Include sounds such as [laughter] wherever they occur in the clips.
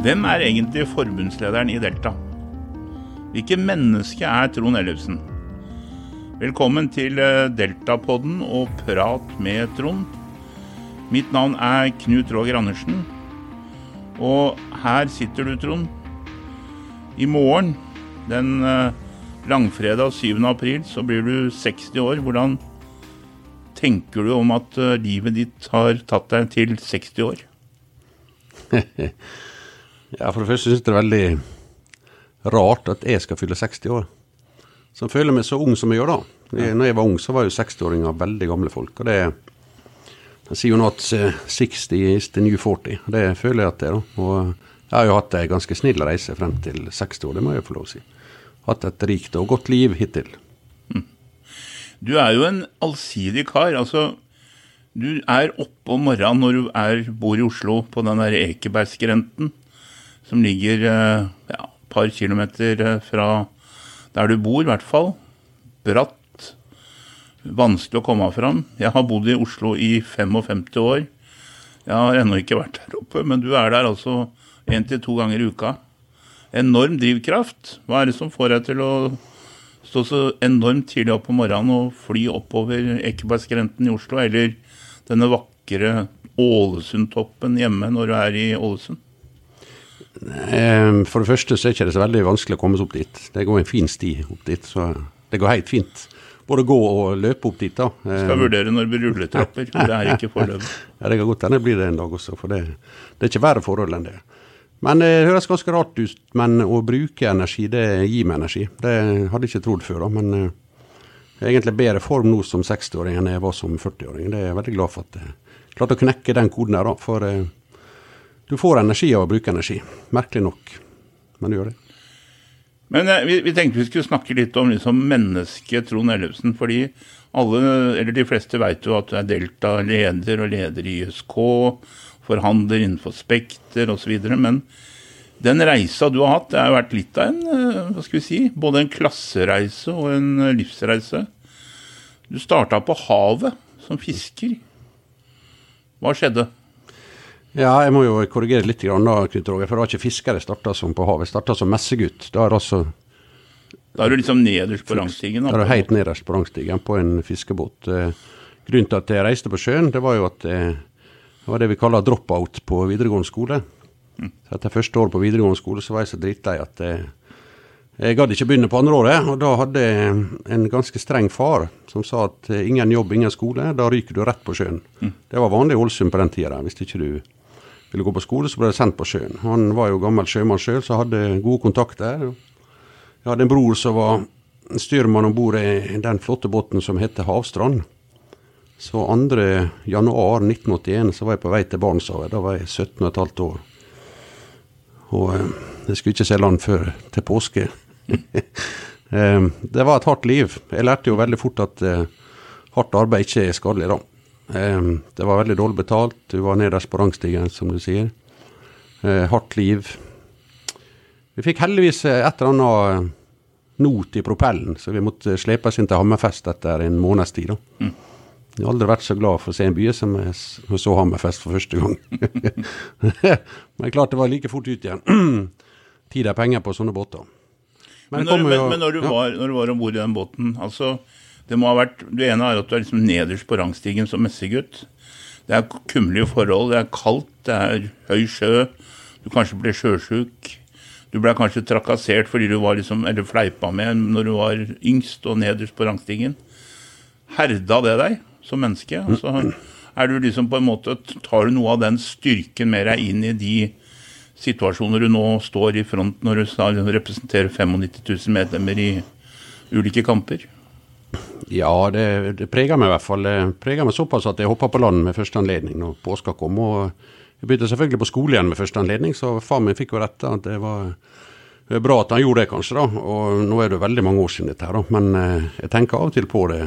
Hvem er egentlig forbundslederen i Delta? Hvilket menneske er Trond Ellefsen? Velkommen til eh, Deltapodden og prat med Trond. Mitt navn er Knut Roger Andersen. Og her sitter du, Trond. I morgen, den eh, langfredag 7. april, så blir du 60 år. Hvordan tenker du om at eh, livet ditt har tatt deg til 60 år? [laughs] ja, for det første syns jeg det er veldig rart at jeg skal fylle 60 år. Så jeg føler meg så ung som jeg gjør da. Jeg, når jeg var ung, så var jo 60-åringer veldig gamle folk. Og det jeg sier jo nå at 60 is the new 40. Og det føler jeg at det er. da. Og jeg har jo hatt ei ganske snill reise frem til 60 år, det må jeg få lov å si. Hatt et rikt og godt liv hittil. Du er jo en allsidig kar. altså Du er oppe om morgenen når du er, bor i Oslo, på den der Ekebergskrenten, som ligger et ja, par kilometer eh, fra der du bor, i hvert fall. Bratt. Vanskelig å komme fram. Jeg har bodd i Oslo i 55 år. Jeg har ennå ikke vært der oppe, men du er der altså én til to ganger i uka. Enorm drivkraft. Hva er det som får deg til å stå så enormt tidlig opp om morgenen og fly oppover Ekebergskrenten i Oslo, eller denne vakre Ålesundtoppen hjemme når du er i Ålesund? Eh, For det første så er det ikke så veldig vanskelig å komme seg opp dit. Det går en fin sti opp dit, så det går helt fint. Både gå og løpe opp dit. da. Eh, Skal vurdere når det blir rulletrapper. Det er ikke foreløpig. [laughs] Ja, Det kan godt hende det blir det en dag også, for det, det er ikke verre forhold enn det. Men eh, det høres ganske rart ut, men å bruke energi, det gir meg energi. Det hadde jeg ikke trodd før, da. Men eh, jeg er egentlig bedre form nå som 60-åring enn jeg var som 40-åring. Det er jeg veldig glad for at jeg klarte å knekke den koden der, da. For eh, du får energi av å bruke energi. Merkelig nok, men du gjør det. Men eh, vi, vi tenkte vi skulle snakke litt om liksom, mennesket Trond Ellefsen. Fordi alle, eller de fleste vet jo at du er Delta-leder og leder i ISK, forhandler innenfor Spekter osv. Men den reisa du har hatt, det har vært litt av en eh, hva skal vi si, både en klassereise og en eh, livsreise. Du starta på havet som fisker. Hva skjedde? Ja, jeg må jo korrigere litt, grann da, Knut Roger, for det var ikke fisker jeg starta som på havet. Jeg starta som messegutt. Da er det altså Da er du liksom nederst på rangstigen? Da er du helt nederst på rangstigen på en fiskebåt. Eh, Grunnen til at jeg reiste på sjøen, det var jo at jeg, det var det vi kaller drop-out på videregående skole. Så Etter første år på videregående skole så var jeg så dritlei at jeg, jeg gadd ikke begynne på andre året. Og da hadde jeg en ganske streng far som sa at eh, ingen jobb, ingen skole. Da ryker du rett på sjøen. Det var vanlig i Ålesund på den tida. Hvis ikke du ville gå på skole, så ble jeg sendt på sjøen. Han var jo gammel sjømann sjøl, så hadde gode kontakter. Jeg hadde en bror som var styrmann om bord i den flotte båten som heter Havstrand. Så 2. januar 1981 så var jeg på vei til Barentshavet. Da var jeg 17 15 år. Og eh, jeg skulle ikke se land før til påske. [laughs] Eh, det var et hardt liv. Jeg lærte jo veldig fort at eh, hardt arbeid ikke er skadelig, da. Eh, det var veldig dårlig betalt. Du var nederst på rangstigen, som du sier. Eh, hardt liv. Vi fikk heldigvis eh, et eller annet eh, not i propellen, så vi måtte slepes inn til Hammerfest etter en måneds tid. da. Jeg har aldri vært så glad for å se en by som jeg så Hammerfest for første gang. [laughs] Men klart det var like fort ut igjen. [clears throat] Tid er penger på sånne båter. Men, men, når, kommer men, jo- men når du ja. var, når du var om bord i den båten altså, Det må ha vært, det ene er at du er liksom nederst på rangstigen som messegutt. Det er kummerlige forhold, det er kaldt, det er høy sjø. Du kanskje ble sjøsjuk. Du ble kanskje trakassert fordi du var liksom, eller fleipa med når du var yngst og nederst på rangstigen. Herda det deg som menneske? Så er du liksom på en måte, Tar du noe av den styrken med deg inn i de situasjoner du nå står i front når du representerer 95 000 medlemmer i ulike kamper? Ja, det, det preger meg i hvert fall. Det preger meg såpass at jeg hoppa på land med første anledning når påska kom. Og jeg begynte selvfølgelig på skole igjen med første anledning, så far min fikk jo rett. at Det var det er bra at han gjorde det, kanskje. da, og Nå er det veldig mange år siden dette her, da, men eh, jeg tenker av og til på det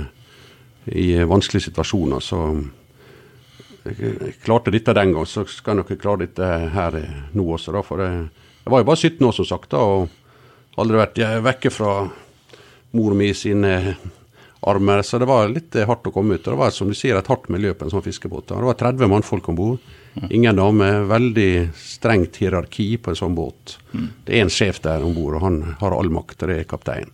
i vanskelige situasjoner. Så jeg, jeg klarte dette den gang, så skal jeg nok klare dette her eh, nå også. da, for jeg, Jeg var jo bare 17 år, som sagt, da, og aldri vært eh, vekke fra mor mi sine armer, så det var litt eh, hardt å komme ut. Og det var som du sier, et hardt miljø på en sånn fiskebåt. Det var 30 mannfolk om bord. Ingen damer. Veldig strengt hierarki på en sånn båt. Det er en sjef der om bord, og han har all makt, og det er kapteinen.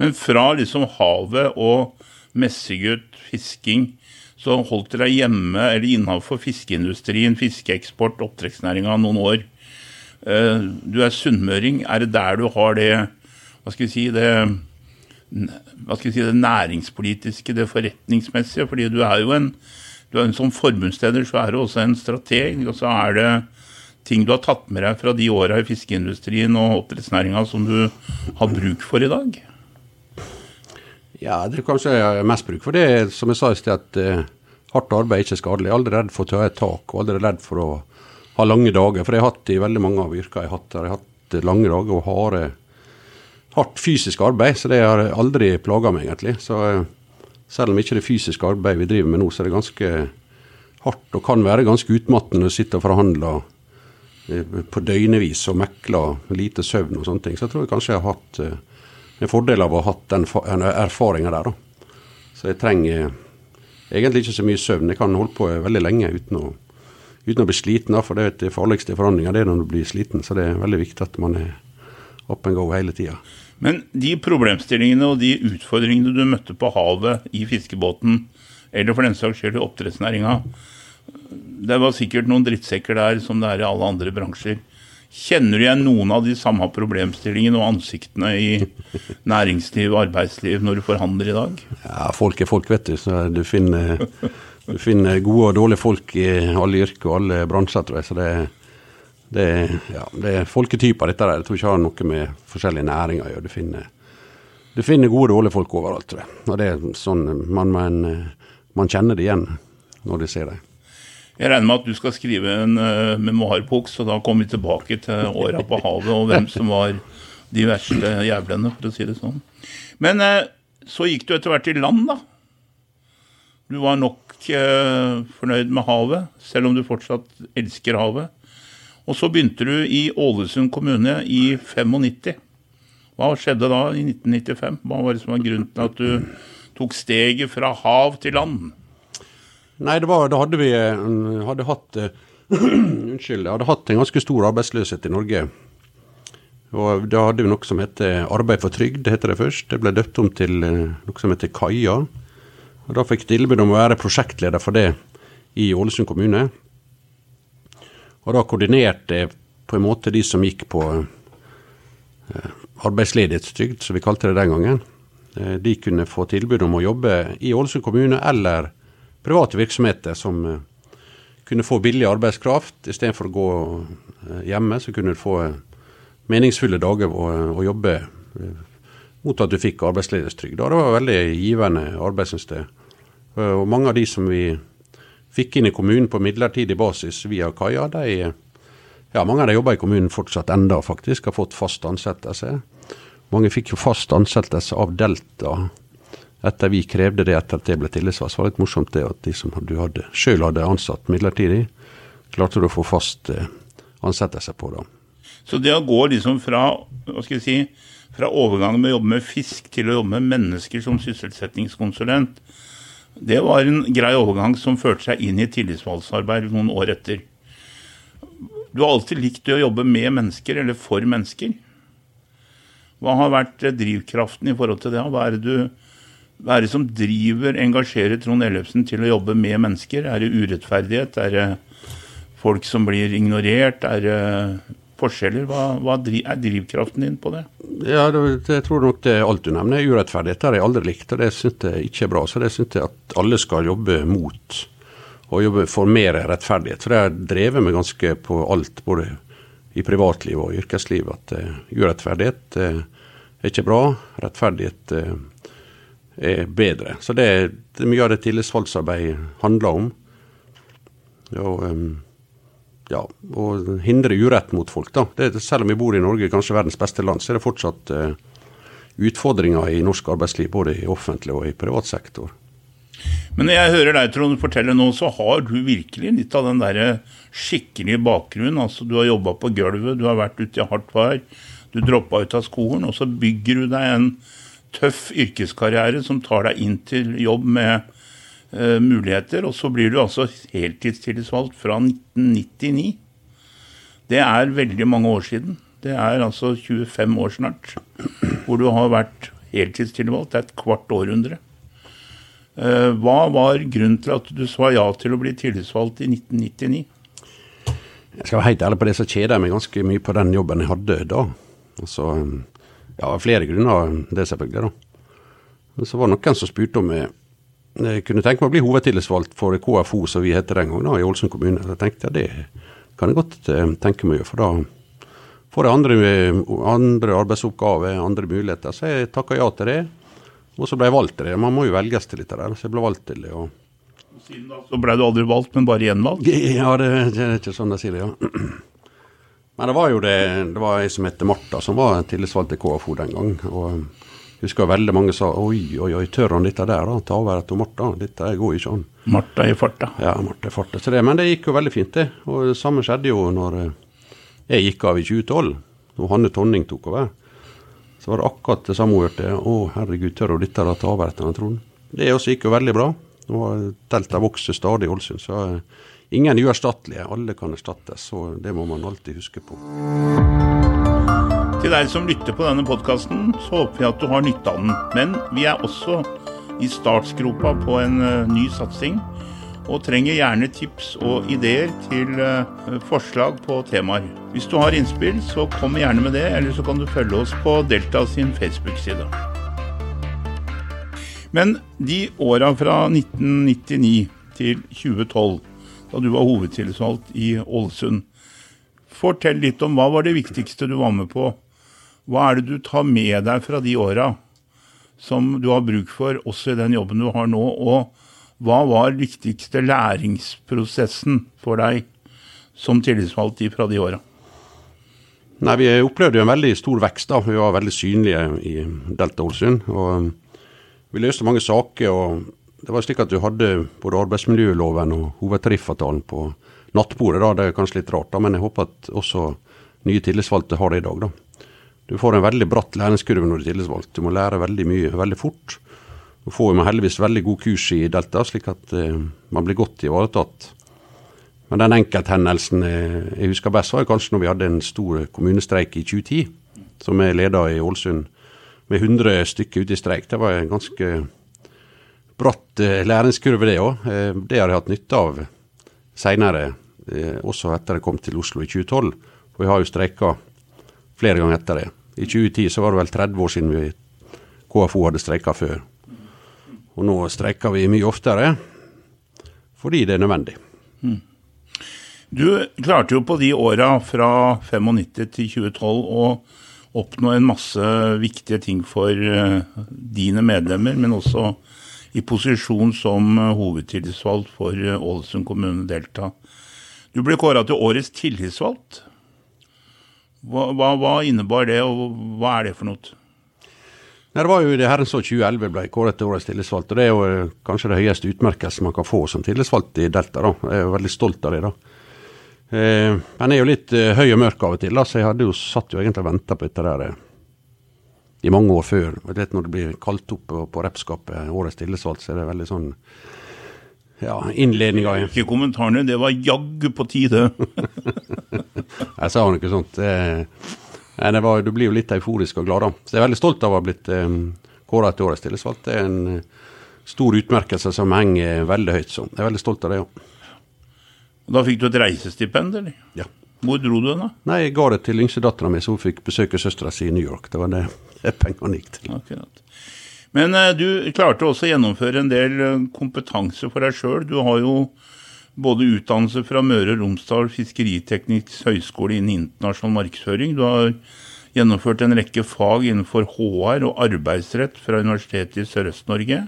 Men fra liksom havet og messegutt, fisking, så holdt dere hjemme eller innenfor fiskeindustrien, fiskeeksport, oppdrettsnæringa noen år. Eh, du er sunnmøring. Er det der du har det hva skal vi si, det, hva skal vi si, det næringspolitiske, det forretningsmessige? Fordi du er jo en, du er en som forbundsleder så er du også en strateg. Og så er det ting du har tatt med deg fra de åra i fiskeindustrien og oppdrettsnæringa som du har bruk for i dag? Ja, det er kanskje jeg har mest bruk for det, som jeg sa i sted, at eh, hardt arbeid er ikke skadelig. Jeg er aldri redd for å ta et tak, og aldri redd for å ha lange dager. For jeg har hatt i veldig mange av yrkene jeg har hatt, jeg har hatt lange dager og harde, hardt fysisk arbeid. Så det har aldri plaga meg, egentlig. Så uh, selv om ikke det fysiske arbeidet vi driver med nå, så er det ganske hardt og kan være ganske utmattende å sitte og forhandle uh, på døgnevis og mekle lite søvn og sånne ting. Så jeg tror jeg kanskje jeg har hatt en fordel av å ha hatt den erfaringa der. da. Så jeg trenger egentlig ikke så mye søvn. Jeg kan holde på veldig lenge uten å, uten å bli sliten. For det, det farligste i forhandlinger det er når du blir sliten. Så det er veldig viktig at man er up and go hele tida. Men de problemstillingene og de utfordringene du møtte på havet i fiskebåten, eller for den saks skyld i oppdrettsnæringa, det var sikkert noen drittsekker der som det er i alle andre bransjer. Kjenner du igjen noen av de samme problemstillingene og ansiktene i næringsliv og arbeidsliv når du forhandler i dag? Ja, folk er folk, vet du. Så du finner, du finner gode og dårlige folk i alle yrker og alle bransjer, tror jeg. Så det, det, ja, det er folketyper, dette der. Jeg tror ikke det har noe med forskjellige næringer å gjøre. Du finner, du finner gode og dårlige folk overalt, tror jeg. Og det er sånn man, man, man kjenner det igjen når du ser dem. Jeg regner med at du skal skrive en uh, memoarbok, så da kommer vi tilbake til åra på havet og hvem som var de verste jævlene, for å si det sånn. Men uh, så gikk du etter hvert i land, da. Du var nok uh, fornøyd med havet, selv om du fortsatt elsker havet. Og så begynte du i Ålesund kommune i 95. Hva skjedde da, i 1995? Hva var det som var grunnen til at du tok steget fra hav til land? Nei, var, da hadde vi eh, hadde hatt uh, [clears throat] Unnskyld. hadde hatt en ganske stor arbeidsløshet i Norge. Og Da hadde vi noe som heter Arbeid for trygd, heter det først. Det ble døpt om til uh, noe som heter Kaja. Og Da fikk jeg tilbud om å være prosjektleder for det i Ålesund kommune. Og da koordinerte på en måte de som gikk på uh, arbeidsledighetstrygd, som vi kalte det den gangen. De kunne få tilbud om å jobbe i Ålesund kommune eller private virksomheter som eh, kunne få billig arbeidskraft. Istedenfor å gå eh, hjemme, så kunne du få eh, meningsfulle dager å, å jobbe mot at du fikk arbeidsledighetstrygd. Det var veldig givende arbeid, syns jeg. Og mange av de som vi fikk inn i kommunen på midlertidig basis via Kaja, de, ja, mange av de jobber i kommunen fortsatt enda, faktisk. Har fått fast ansettelse. Mange fikk jo fast ansettelse av Delta etter vi krevde det etter at det ble tillitsvalgt, Det var litt morsomt det at de som du hadde, sjøl hadde ansatt midlertidig, klarte du å få fast eh, ansettelse på da. Så det å gå liksom fra hva skal jeg si, fra overgangen med å jobbe med fisk til å jobbe med mennesker som sysselsettingskonsulent, det var en grei overgang som førte seg inn i tillitsvalgsarbeid noen år etter. Du har alltid likt å jobbe med mennesker, eller for mennesker. Hva har vært drivkraften i forhold til det? Hva er det du hva er det som driver, engasjerer Trond Ellefsen til å jobbe med mennesker? Er det urettferdighet? Er det folk som blir ignorert? Er det forskjeller? Hva, hva er drivkraften din på det? Ja, det, Jeg tror nok det er alt du nevner. Urettferdighet har jeg aldri likt, og det syns jeg ikke er bra. Så det syns jeg at alle skal jobbe mot, og jobbe for mer rettferdighet. For det har drevet meg ganske på alt, både i privatliv og yrkesliv, at uh, urettferdighet uh, er ikke bra. Rettferdighet uh, er bedre. Så det er mye av det tillitsvalgsarbeid handler om. Og, ja, å hindre urett mot folk. da. Det, selv om vi bor i Norge, kanskje verdens beste land, så er det fortsatt uh, utfordringer i norsk arbeidsliv, både i offentlig og i privat sektor. Men når jeg hører deg Trond, fortelle nå, så har du virkelig litt av den der skikkelige bakgrunnen. Altså, du har jobba på gulvet, du har vært ute i hardt vær, du droppa ut av skolen, og så bygger du deg en tøff yrkeskarriere som tar deg inn til jobb med muligheter, og så blir du altså heltidstillitsvalgt fra 1999. Det er veldig mange år siden. Det er altså 25 år snart hvor du har vært heltidstillitsvalgt. Det er et kvart århundre. Uh, hva var grunnen til at du sa ja til å bli tillitsvalgt i 1999? Jeg skal være helt ærlig på det, så kjeder jeg meg ganske mye på den jobben jeg hadde da. Altså, ja, flere grunner det, selvfølgelig. da. Men så var det noen som spurte om jeg, jeg kunne tenke meg å bli hovedtillitsvalgt for KFO, som vi heter den gangen, i Ålesund kommune. Jeg tenkte ja, det kan jeg godt eh, tenke meg å gjøre, for da får jeg andre, andre, arbeidsoppgaver, andre muligheter. Så jeg takka ja til det. Og så ble jeg valgt til det. Man må jo velges til dette der, så jeg ble valgt til det. og siden da så ble du aldri valgt, men bare gjenvalgt? [laughs] Ja, det, det er ikke sånn jeg sier det, ja. [clears throat] Men det var jo det, det var ei som heter Martha, som var tillitsvalgt til KFO den gang. og husker veldig mange sa oi, oi, oi, tør han dette der, da? Ta over etter Martha. Dette går ikke an. Martha i farta. Ja, Martha i farta. Så det, men det gikk jo veldig fint, det. Og det samme skjedde jo når jeg gikk av i 2012, når Hanne Tonning tok over. Så var det akkurat det samme hun hørte. Å, herregud, tør hun dette da? Ta over etter Trond. Det også gikk jo veldig bra. Og teltene vokser stadig i Ålesund. Så eh, ingen er uerstattelige. Alle kan erstattes. Så det må man alltid huske på. Til deg som lytter på denne podkasten, så håper vi at du har nytte av den. Men vi er også i startsgropa på en uh, ny satsing, og trenger gjerne tips og ideer til uh, forslag på temaer. Hvis du har innspill, så kom gjerne med det, eller så kan du følge oss på Delta sin Facebook-side. Men de åra fra 1999 til 2012, da du var hovedtillitsvalgt i Ålesund, fortell litt om hva var det viktigste du var med på? Hva er det du tar med deg fra de åra som du har bruk for også i den jobben du har nå? Og hva var viktigste læringsprosessen for deg som tillitsvalgt fra de åra? Nei, Vi opplevde jo en veldig stor vekst. da. Vi var veldig synlige i Delta Ålesund. og vi løste mange saker. og Det var slik at du hadde både arbeidsmiljøloven og hovedtariffavtalen på nattbordet. da, Det er kanskje litt rart, da, men jeg håper at også nye tillitsvalgte har det i dag. da. Du får en veldig bratt læringskurve når du er tillitsvalgt. Du må lære veldig mye veldig fort. Du får jo heldigvis veldig god kurs i Delta, slik at eh, man blir godt ivaretatt. Men den enkelthendelsen eh, jeg husker best, var kanskje når vi hadde en stor kommunestreik i 2010, som er leda i Ålesund med 100 stykker ute i streik. Det var en ganske bratt eh, læringskurve, det òg. Eh, det har jeg hatt nytte av seinere, eh, også etter jeg kom til Oslo i 2012. For vi har jo streika flere ganger etter det. I 2010 så var det vel 30 år siden vi KFO hadde streika før. Og nå streiker vi mye oftere fordi det er nødvendig. Mm. Du klarte jo på de åra fra 95 til 2012 å oppnå en masse viktige ting for eh, dine medlemmer, men også i posisjon som eh, hovedtillitsvalgt for eh, Ålesund kommune Delta. Du ble kåra til årets tillitsvalgt. Hva, hva, hva, innebar det, og hva er det for noe? Det var jo det herrens år 2011 ble kåret til årets tillitsvalgt. og Det er jo kanskje det høyeste utmerkelsen man kan få som tillitsvalgt i Delta. da. Jeg er jo veldig stolt av det. da. Eh, han er jo litt eh, høy og mørk av og til, da, så jeg hadde jo satt jo egentlig og venta på dette der eh, i mange år før. Jeg vet Når det blir kalt opp på, på repskapet årets tillitsvalgt, så er det veldig sånn ja, innledninga Ikke kommentarene, det var jaggu på tide. [laughs] jeg sa noe sånt. Nei, det var, du blir jo litt euforisk og glad, da. Så jeg er veldig stolt av å ha blitt um, kåra til årets tillitsvalgt. Det er en stor utmerkelse som henger veldig høyt. Så jeg er veldig stolt av det, ja. Da fikk du et reisestipend, eller? Ja. Hvor dro du da? Nei, Jeg ga det til yngstedattera mi, så hun fikk besøke søstera si i New York. Det var det, det pengene gikk til. Akkurat. Men uh, du klarte også å gjennomføre en del uh, kompetanse for deg sjøl. Du har jo både utdannelse fra Møre og Romsdal fiskeriteknisk høgskole innen internasjonal markedsføring. Du har gjennomført en rekke fag innenfor HR og arbeidsrett fra Universitetet i Sørøst-Norge.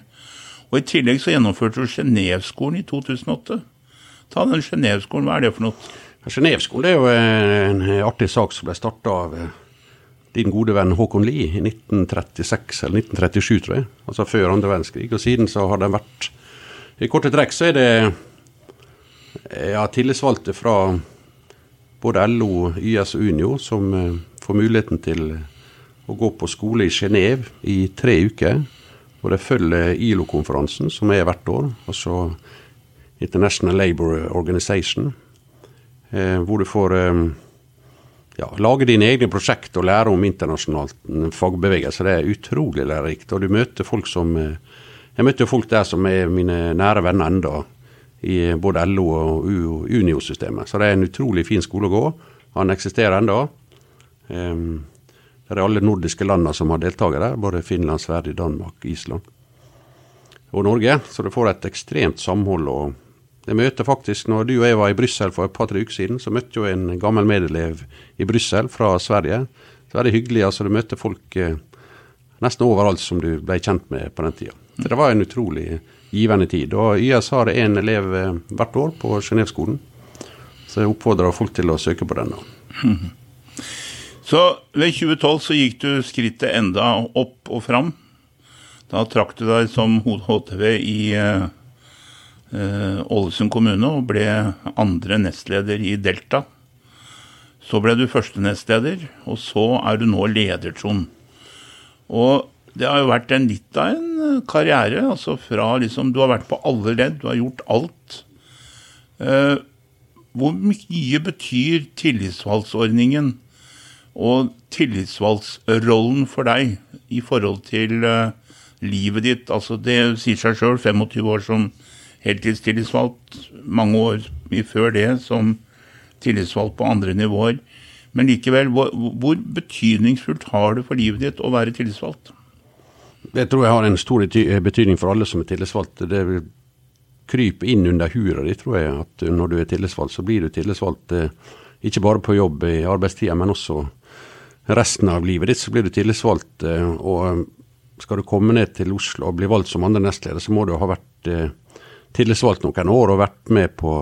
Og I tillegg så gjennomførte du Genéveskolen i 2008. Ta den Genéveskolen, hva er det for noe? Genéveskolen er jo en artig sak som ble starta av eh, din gode venn Håkon Lie i 1936 eller 1937, tror jeg. Altså før andre verdenskrig. Og siden så har den vært I korte trekk så er det ja, tillitsvalgte fra både LO, YS og Unio som eh, får muligheten til å gå på skole i Genéve i tre uker. Og det følger ILO-konferansen, som er hvert år, altså International Labour Organization, eh, hvor du får eh, ja, lage dine egne prosjekt og lære om internasjonalt fagbevegelse. Det er utrolig lærerikt. Og du møter folk som eh, Jeg møter folk der som er mine nære venner enda i både LO og Unio-systemet. Så det er en utrolig fin skole å gå. Han eksisterer enda. Um, det er alle nordiske landene som har deltakere der, både Finland, Sverige, Danmark, Island og Norge. Så du får et ekstremt samhold. og jeg møter faktisk, når du og jeg var i Brussel for et par-tre uker siden, så møtte jo en gammel medelev i Brussel fra Sverige. Så er det hyggelig. altså Du møter folk eh, nesten overalt som du ble kjent med på den tida. Så det var en utrolig givende tid. Og YS har en elev eh, hvert år på Genéveskolen. Så jeg oppfordrer folk til å søke på den. [laughs] Så ved 2012 så gikk du skrittet enda opp og fram. Da trakk du deg som HTV i Eh, Ålesund kommune og ble andre nestleder i Delta. Så ble du første nestleder, og så er du nå leder, Trond. Og det har jo vært en litt av en eh, karriere. altså fra liksom, Du har vært på alle ledd, du har gjort alt. Eh, hvor mye betyr tillitsvalgsordningen og tillitsvalgsrollen for deg i forhold til eh, livet ditt? Altså Det sier seg sjøl, 25 år som heltidstillitsvalgt, mange år før det som tillitsvalgt på andre nivåer. Men likevel, hvor, hvor, betydningsfullt har det for livet ditt å være tillitsvalgt? Det tror jeg har en stor betydning for alle som er tillitsvalgte. Det vil krype inn under hura di, tror jeg, at når du er tillitsvalgt, så blir du tillitsvalgt eh, ikke bare på jobb i arbeidstida, men også resten av livet ditt. Så blir du tillitsvalgt, eh, og skal du komme ned til Oslo og bli valgt som andre nestleder, så må du ha vært eh, tillitsvalgt noen år og vært med på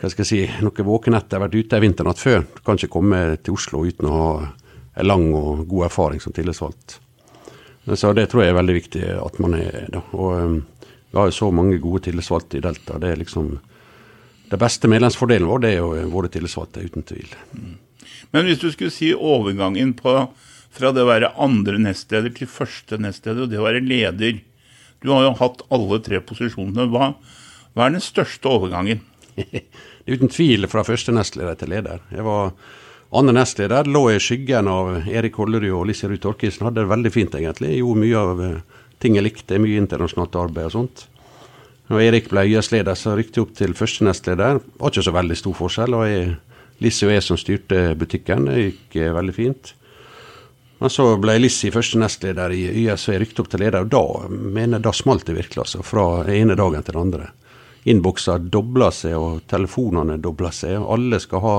hva skal jeg si, noen våkenetter, vært ute en vinternatt før. Du kan ikke komme til Oslo uten å ha en lang og god erfaring som tillitsvalgt. Så det tror jeg er veldig viktig at man er. da. Og um, Vi har jo så mange gode tillitsvalgte i Delta. Det er liksom det beste medlemsfordelen vår det er jo våre tillitsvalgte, uten tvil. Mm. Men hvis du skulle si overgangen på, fra det å være andre nestleder til første nestleder, og det å være leder du har jo hatt alle tre posisjonene. Hva, hva er den største overgangen? [laughs] det er uten tvil fra første nestleder til leder. Jeg var andre nestleder, lå i skyggen av Erik Hollerud og Lise Ruud Orkisen. Hadde det veldig fint, egentlig. Gjorde mye av eh, ting jeg likte, mye internasjonalt arbeid og sånt. Når Erik ble YS-leder, så rykte jeg opp til første nestleder. Det var ikke så veldig stor forskjell. og jeg, og jeg som styrte butikken. Det gikk eh, veldig fint. Men så ble Lissi første nestleder i YS, og jeg rykte opp til leder. Og da mener da smalt det virkelig, altså. Fra ene dagen til den andre. Innbokser dobla seg, og telefonene dobla seg. og Alle skal ha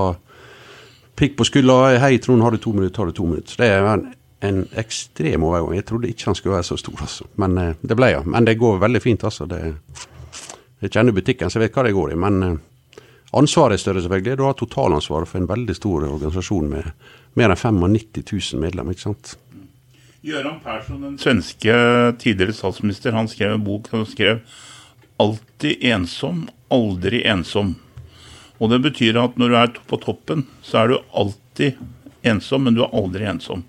pikk på skuldra. 'Hei, Trond, har du to minutter?' Har du to minutter? Det er en, en ekstrem overgang. Jeg trodde ikke han skulle være så stor, altså. Men eh, det ble han. Men det går veldig fint, altså. Det, jeg kjenner butikken, så jeg vet hva det går i. Men eh, ansvaret er større, selvfølgelig. Du har totalansvaret for en veldig stor organisasjon med mer enn 95 000 medlemmer. ikke sant? Gøran Persson, den svenske tidligere statsminister, han skrev en bok han skrev 'Alltid ensom, aldri ensom'. Og Det betyr at når du er på toppen, så er du alltid ensom, men du er aldri ensom.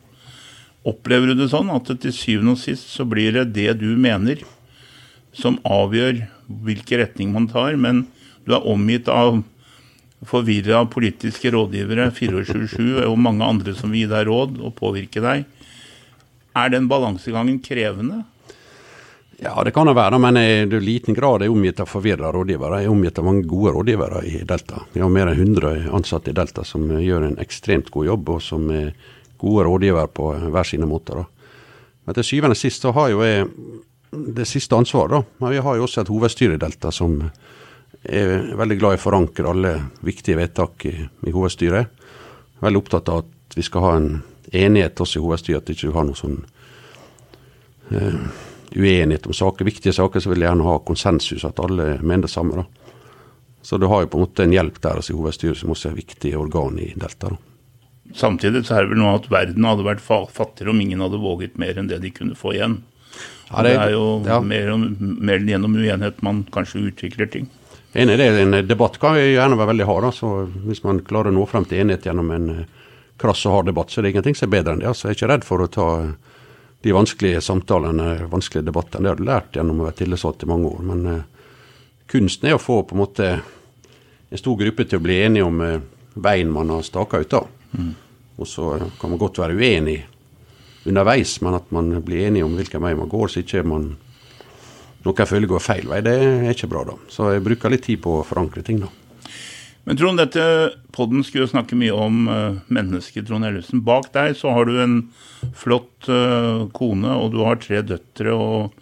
Opplever du det sånn at til syvende og sist så blir det det du mener, som avgjør hvilken retning man tar, men du er omgitt av forvirra politiske rådgivere, 24-7 og mange andre som vil gi deg råd og påvirke deg. Er den balansegangen krevende? Ja, det kan det være, men i liten grad er jeg omgitt av forvirra rådgivere. Jeg er omgitt av mange gode rådgivere i Delta. Vi har mer enn 100 ansatte i Delta som gjør en ekstremt god jobb, og som er gode rådgivere på hver sine måter. Men til syvende og sist så har jo jeg det siste ansvaret. Men vi har jo også et hovedstyre i Delta som er veldig glad i å forankre alle viktige vedtak i, i hovedstyret. Veldig opptatt av at vi skal ha en enighet også i hovedstyret, at vi ikke har noe sånn uh, uenighet om saker. Viktige saker så vil jeg gjerne ha konsensus, at alle mener det samme. da. Så du har jo på en måte en hjelp der altså, i hovedstyret, som også er et viktig organ i Delta. da. Samtidig så er det vel noe at verden hadde vært fattigere om ingen hadde våget mer enn det de kunne få igjen. Ja, det, det, er jo ja. mer, mer gjennom uenighet man kanskje utvikler ting. Enig, det er En debatt kan jo gjerne være veldig hard. så Hvis man klarer å nå frem til enighet gjennom en eh, krass og hard debatt, så er det ingenting som er bedre enn det. Altså, jeg er ikke redd for å ta de vanskelige samtalene, vanskelige debattene. Det har du lært gjennom å være tillitsvalgt i mange år. Men uh, kunsten er å få på en måte en stor gruppe til å bli enige om uh, veien man har staka ut. da. Mm. Og så kan man godt være uenig underveis, men at man blir enige om hvilken vei man går, så ikke man noen føler går feil vei, det er ikke bra, da. Så jeg bruker litt tid på å forankre ting, da. Men Trond, dette podden skulle snakke mye om uh, mennesket Trond Ellefsen. Bak deg så har du en flott uh, kone, og du har tre døtre og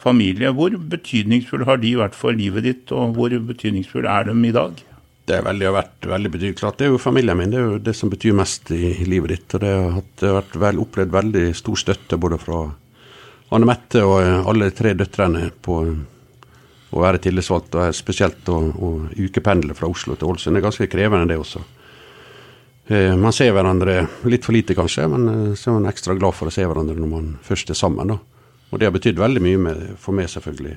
familie. Hvor betydningsfull har de vært for livet ditt, og hvor betydningsfull er de i dag? Det, veldig, har vært veldig betydningsfullt. Det er jo familien min, det er jo det som betyr mest i, i livet ditt. Og det har, det har vært vel, opplevd veldig stor støtte både fra Anne Mette og eh, alle tre døtrene på å være tillitsvalgt, og spesielt å, å ukependle fra Oslo til Ålesund. Det er ganske krevende, det også. Eh, man ser hverandre litt for lite, kanskje, men eh, så er man ekstra glad for å se hverandre når man først er sammen. Da. Og det har betydd veldig mye med, for meg, selvfølgelig,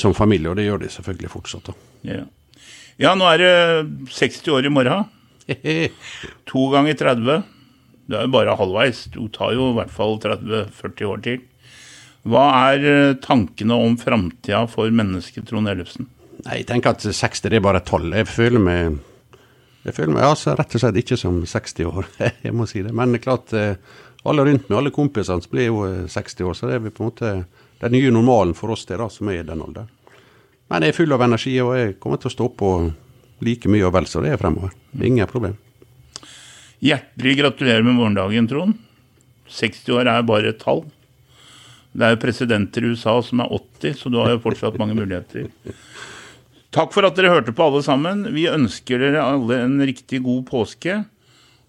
som familie, og det gjør de selvfølgelig fortsatt. Ja. ja, nå er det 60 år i morgen. [laughs] to ganger 30. Det er jo bare halvveis. Du tar jo i hvert fall 30-40 år til. Hva er eh, tankene om framtida for mennesket Trond Ellefsen? Nei, Jeg tenker at 60 det er bare et tall. Jeg føler meg jeg føler meg altså, rett og slett ikke som 60 år, [laughs] jeg må si det. Men det er klart, eh, alle rundt meg, alle kompisene blir jo 60 eh, år, så det er på en måte den nye normalen for oss det da, som er i den alderen. Men jeg er full av energi, og jeg kommer til å stå på like mye og vel så det er fremover. Ingen problem. Hjertelig gratulerer med morgendagen, Trond. 60 år er bare et tall. Det er jo presidenter i USA som er 80, så du har jo fortsatt mange muligheter. Takk for at dere hørte på, alle sammen. Vi ønsker dere alle en riktig god påske.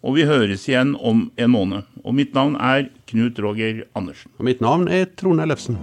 Og vi høres igjen om en måned. Og mitt navn er Knut Roger Andersen. Og mitt navn er Trond Ellefsen.